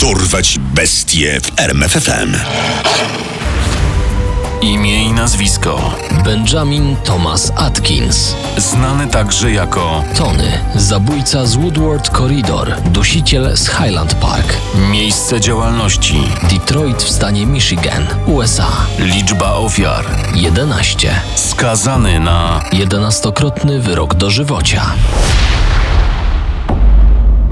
Dorwać bestie w RMFFM. Imię i nazwisko. Benjamin Thomas Atkins. Znany także jako Tony, zabójca z Woodward Corridor, dusiciel z Highland Park, miejsce działalności, Detroit w stanie Michigan, USA. liczba ofiar, 11. skazany na 11-krotny wyrok dożywocia.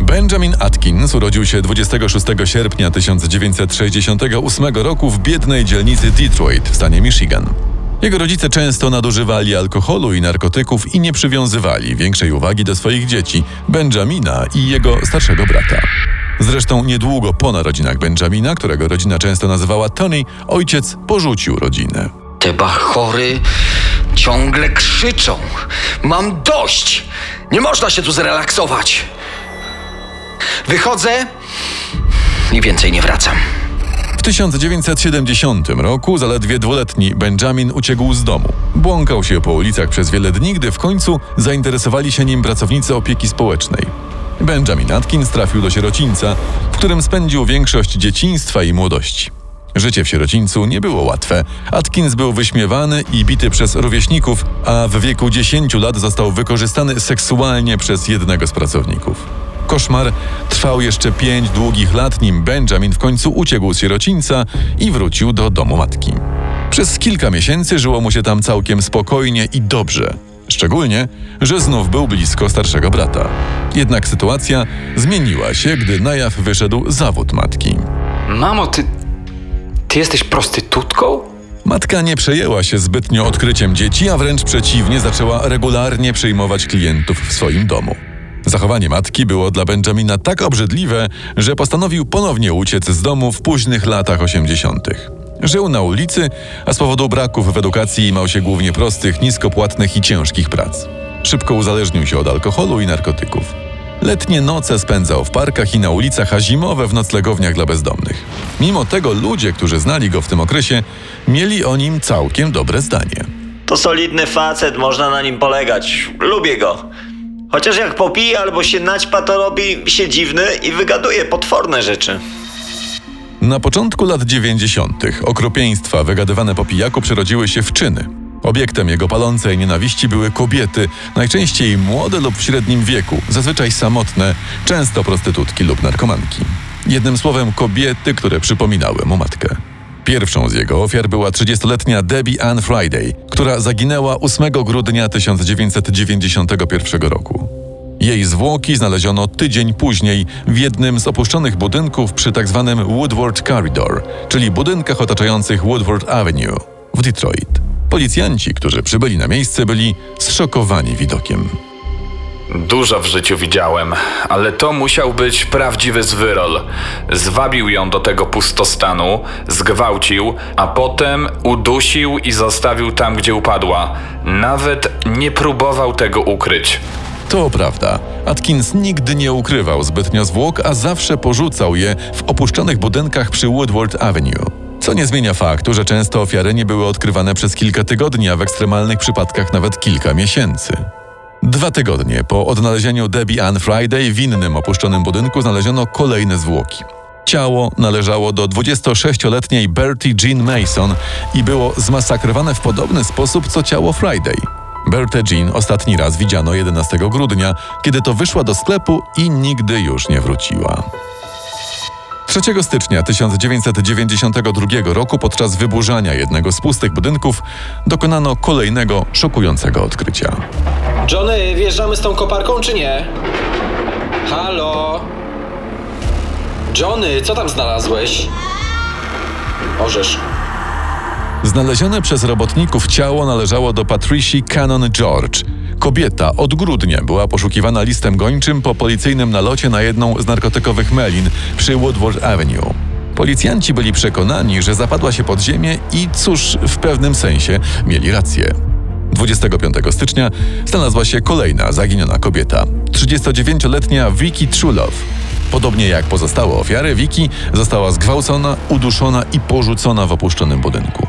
Benjamin Atkins urodził się 26 sierpnia 1968 roku w biednej dzielnicy Detroit w stanie Michigan. Jego rodzice często nadużywali alkoholu i narkotyków i nie przywiązywali większej uwagi do swoich dzieci, Benjamina i jego starszego brata. Zresztą niedługo po narodzinach Benjamina, którego rodzina często nazywała Tony, ojciec porzucił rodzinę. Te bachory ciągle krzyczą. Mam dość! Nie można się tu zrelaksować. Wychodzę i więcej nie wracam. W 1970 roku zaledwie dwuletni Benjamin uciekł z domu. Błąkał się po ulicach przez wiele dni, gdy w końcu zainteresowali się nim pracownicy opieki społecznej. Benjamin Atkins trafił do sierocińca, w którym spędził większość dzieciństwa i młodości. Życie w sierocińcu nie było łatwe. Atkins był wyśmiewany i bity przez rówieśników, a w wieku 10 lat został wykorzystany seksualnie przez jednego z pracowników. Koszmar trwał jeszcze pięć długich lat, nim Benjamin w końcu uciekł z sierocińca i wrócił do domu matki. Przez kilka miesięcy żyło mu się tam całkiem spokojnie i dobrze. Szczególnie, że znów był blisko starszego brata. Jednak sytuacja zmieniła się, gdy na jaw wyszedł zawód matki. Mamo, ty. Ty jesteś prostytutką? Matka nie przejęła się zbytnio odkryciem dzieci, a wręcz przeciwnie, zaczęła regularnie przyjmować klientów w swoim domu. Zachowanie matki było dla Benjamina tak obrzydliwe, że postanowił ponownie uciec z domu w późnych latach 80. Żył na ulicy, a z powodu braków w edukacji imał się głównie prostych, niskopłatnych i ciężkich prac. Szybko uzależnił się od alkoholu i narkotyków. Letnie noce spędzał w parkach i na ulicach, a zimowe w noclegowniach dla bezdomnych. Mimo tego ludzie, którzy znali go w tym okresie, mieli o nim całkiem dobre zdanie. To solidny facet, można na nim polegać. Lubię go. Chociaż jak popije albo się naćpa, to robi się dziwny i wygaduje potworne rzeczy. Na początku lat 90. okropieństwa wygadywane po pijaku przerodziły się w czyny. Obiektem jego palącej nienawiści były kobiety, najczęściej młode lub w średnim wieku, zazwyczaj samotne, często prostytutki lub narkomanki. Jednym słowem kobiety, które przypominały mu matkę. Pierwszą z jego ofiar była 30-letnia Debbie Ann Friday, która zaginęła 8 grudnia 1991 roku. Jej zwłoki znaleziono tydzień później w jednym z opuszczonych budynków przy tzw. Woodward Corridor, czyli budynkach otaczających Woodward Avenue w Detroit. Policjanci, którzy przybyli na miejsce, byli zszokowani widokiem. Dużo w życiu widziałem, ale to musiał być prawdziwy zwyrol. Zwabił ją do tego pustostanu, zgwałcił, a potem udusił i zostawił tam, gdzie upadła. Nawet nie próbował tego ukryć. To prawda. Atkins nigdy nie ukrywał zbytnio zwłok, a zawsze porzucał je w opuszczonych budynkach przy Woodward Avenue. Co nie zmienia faktu, że często ofiary nie były odkrywane przez kilka tygodni, a w ekstremalnych przypadkach nawet kilka miesięcy. Dwa tygodnie po odnalezieniu Debbie Ann Friday w innym opuszczonym budynku znaleziono kolejne zwłoki. Ciało należało do 26-letniej Bertie Jean Mason i było zmasakrowane w podobny sposób co ciało Friday. Bertę Jean ostatni raz widziano 11 grudnia, kiedy to wyszła do sklepu i nigdy już nie wróciła. 3 stycznia 1992 roku podczas wyburzania jednego z pustych budynków dokonano kolejnego szokującego odkrycia. Johnny, wjeżdżamy z tą koparką czy nie? Halo? Johnny, co tam znalazłeś? Orzesz. Znalezione przez robotników ciało należało do Patricia Cannon George. Kobieta od grudnia była poszukiwana listem gończym po policyjnym nalocie na jedną z narkotykowych melin przy Woodward Avenue. Policjanci byli przekonani, że zapadła się pod ziemię i cóż, w pewnym sensie mieli rację. 25 stycznia znalazła się kolejna zaginiona kobieta 39-letnia Vicky Trulow. Podobnie jak pozostałe ofiary, Vicky została zgwałcona, uduszona i porzucona w opuszczonym budynku.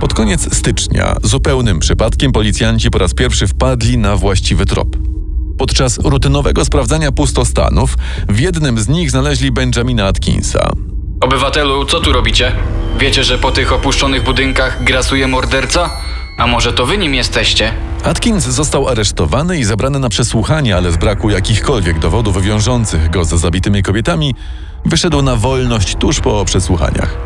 Pod koniec stycznia zupełnym przypadkiem policjanci po raz pierwszy wpadli na właściwy trop. Podczas rutynowego sprawdzania pustostanów w jednym z nich znaleźli Benjamina Atkinsa. Obywatelu, co tu robicie? Wiecie, że po tych opuszczonych budynkach grasuje morderca? A może to wy nim jesteście? Atkins został aresztowany i zabrany na przesłuchanie, ale z braku jakichkolwiek dowodów wiążących go z zabitymi kobietami, wyszedł na wolność tuż po przesłuchaniach.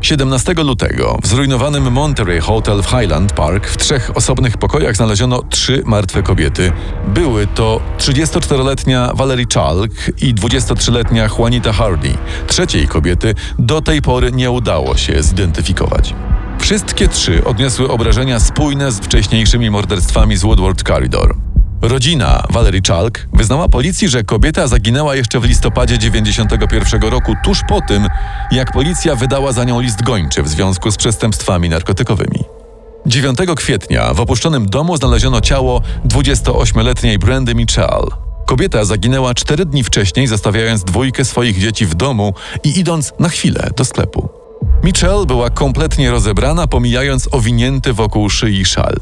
17 lutego w zrujnowanym Monterey Hotel w Highland Park w trzech osobnych pokojach znaleziono trzy martwe kobiety. Były to 34-letnia Valerie Chalk i 23-letnia Juanita Hardy. Trzeciej kobiety do tej pory nie udało się zidentyfikować. Wszystkie trzy odniosły obrażenia spójne z wcześniejszymi morderstwami z Woodward Corridor. Rodzina Valerie Chalk wyznała policji, że kobieta zaginęła jeszcze w listopadzie 91 roku, tuż po tym, jak policja wydała za nią list gończy w związku z przestępstwami narkotykowymi. 9 kwietnia w opuszczonym domu znaleziono ciało 28-letniej Brandy Mitchell. Kobieta zaginęła cztery dni wcześniej, zostawiając dwójkę swoich dzieci w domu i idąc na chwilę do sklepu. Mitchell była kompletnie rozebrana, pomijając owinięty wokół szyi szal.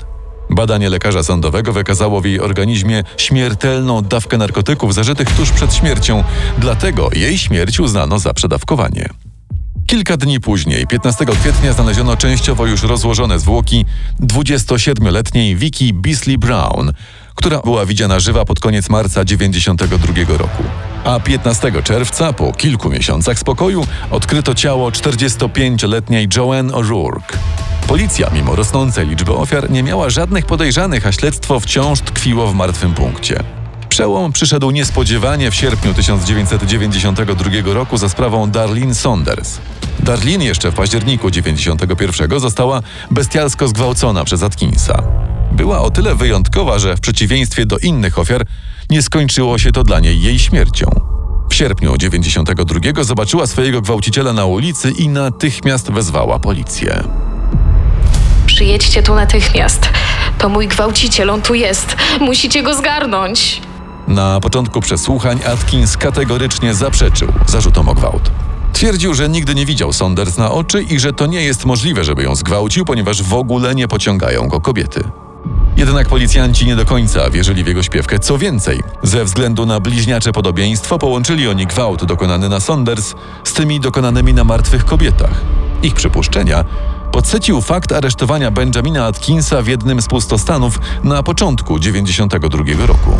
Badanie lekarza sądowego wykazało w jej organizmie śmiertelną dawkę narkotyków zażytych tuż przed śmiercią, dlatego jej śmierć uznano za przedawkowanie. Kilka dni później, 15 kwietnia, znaleziono częściowo już rozłożone zwłoki 27-letniej Vicky Beasley Brown, która była widziana żywa pod koniec marca 92 roku. A 15 czerwca, po kilku miesiącach spokoju, odkryto ciało 45-letniej Joanne O'Rourke. Policja, mimo rosnącej liczby ofiar, nie miała żadnych podejrzanych, a śledztwo wciąż tkwiło w martwym punkcie. Przełom przyszedł niespodziewanie w sierpniu 1992 roku za sprawą Darlene Saunders. Darlene jeszcze w październiku 1991 została bestialsko zgwałcona przez Atkinsa. Była o tyle wyjątkowa, że w przeciwieństwie do innych ofiar nie skończyło się to dla niej jej śmiercią. W sierpniu 92 zobaczyła swojego gwałciciela na ulicy i natychmiast wezwała policję. Przyjedźcie tu natychmiast. To mój gwałciciel, on tu jest. Musicie go zgarnąć. Na początku przesłuchań Atkins kategorycznie zaprzeczył zarzutom o gwałt. Twierdził, że nigdy nie widział Saunders na oczy i że to nie jest możliwe, żeby ją zgwałcił, ponieważ w ogóle nie pociągają go kobiety. Jednak policjanci nie do końca wierzyli w jego śpiewkę. Co więcej, ze względu na bliźniacze podobieństwo połączyli oni gwałt dokonany na Saunders z tymi dokonanymi na martwych kobietach. Ich przypuszczenia podsycił fakt aresztowania Benjamina Atkinsa w jednym z pustostanów na początku 92 roku.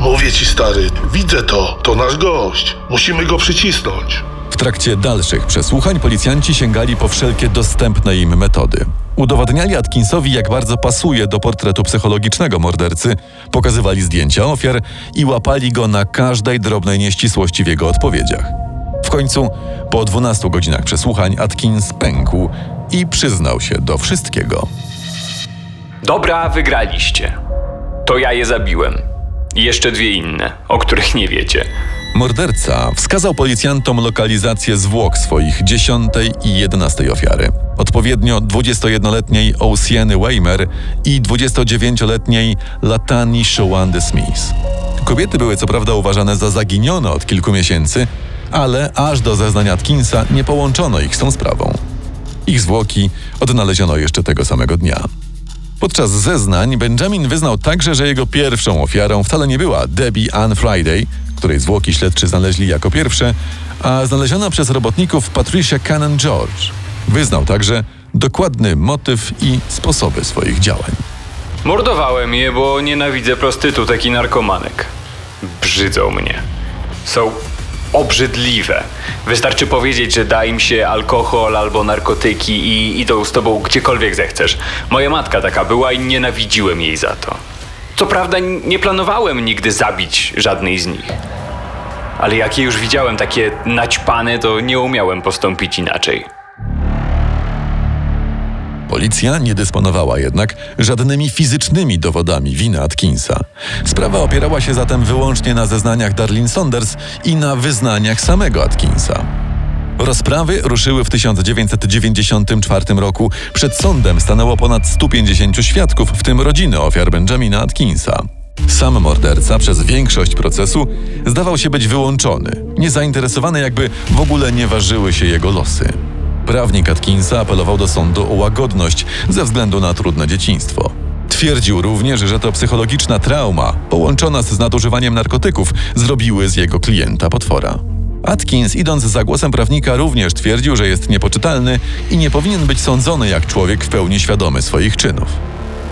Mówię ci, stary, widzę to. To nasz gość. Musimy go przycisnąć. W trakcie dalszych przesłuchań policjanci sięgali po wszelkie dostępne im metody. Udowodniali Atkinsowi, jak bardzo pasuje do portretu psychologicznego mordercy, pokazywali zdjęcia ofiar i łapali go na każdej drobnej nieścisłości w jego odpowiedziach. W końcu, po 12 godzinach przesłuchań, Atkins pękł i przyznał się do wszystkiego. Dobra, wygraliście. To ja je zabiłem. I jeszcze dwie inne, o których nie wiecie. Morderca wskazał policjantom lokalizację zwłok swoich dziesiątej i jedenastej ofiary. Odpowiednio 21-letniej Oceany Weimer i 29-letniej Latani Shawande Smith. Kobiety były co prawda uważane za zaginione od kilku miesięcy, ale aż do zeznań Atkinsa nie połączono ich z tą sprawą. Ich zwłoki odnaleziono jeszcze tego samego dnia. Podczas zeznań Benjamin wyznał także, że jego pierwszą ofiarą wcale nie była Debbie Ann Friday, której zwłoki śledczy znaleźli jako pierwsze, a znaleziona przez robotników Patricia Cannon George. Wyznał także dokładny motyw i sposoby swoich działań. Mordowałem je, bo nienawidzę prostytutek i narkomanek. Brzydzą mnie. Są obrzydliwe. Wystarczy powiedzieć, że da im się alkohol albo narkotyki i idą z tobą gdziekolwiek zechcesz. Moja matka taka była i nienawidziłem jej za to. Co prawda nie planowałem nigdy zabić żadnej z nich. Ale jak je już widziałem takie naćpane, to nie umiałem postąpić inaczej. Policja nie dysponowała jednak żadnymi fizycznymi dowodami winy Atkinsa. Sprawa opierała się zatem wyłącznie na zeznaniach Darlene Saunders i na wyznaniach samego Atkinsa. Rozprawy ruszyły w 1994 roku. Przed sądem stanęło ponad 150 świadków, w tym rodziny ofiar Benjamina Atkinsa. Sam morderca przez większość procesu zdawał się być wyłączony, niezainteresowany jakby w ogóle nie ważyły się jego losy. Prawnik Atkinsa apelował do sądu o łagodność ze względu na trudne dzieciństwo. Twierdził również, że to psychologiczna trauma, połączona z nadużywaniem narkotyków, zrobiły z jego klienta potwora. Atkins, idąc za głosem prawnika, również twierdził, że jest niepoczytalny i nie powinien być sądzony jak człowiek w pełni świadomy swoich czynów.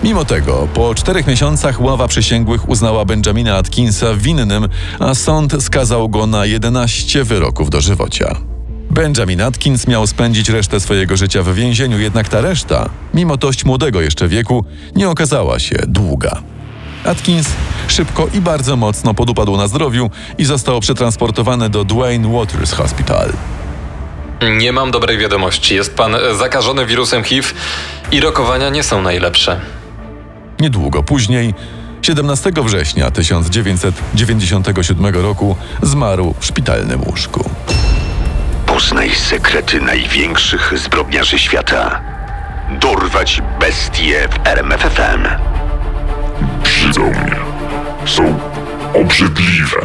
Mimo tego, po czterech miesiącach ława przysięgłych uznała Benjamina Atkinsa winnym, a sąd skazał go na 11 wyroków dożywocia. Benjamin Atkins miał spędzić resztę swojego życia w więzieniu, jednak ta reszta, mimo dość młodego jeszcze wieku, nie okazała się długa. Atkins szybko i bardzo mocno podupadł na zdrowiu i został przetransportowany do Dwayne Waters Hospital. Nie mam dobrej wiadomości. Jest pan zakażony wirusem HIV i rokowania nie są najlepsze. Niedługo później, 17 września 1997 roku, zmarł w szpitalnym łóżku. Poznaj sekrety największych zbrodniarzy świata. Dorwać bestie w RMFFM. Brzydzą mnie. Są obrzydliwe.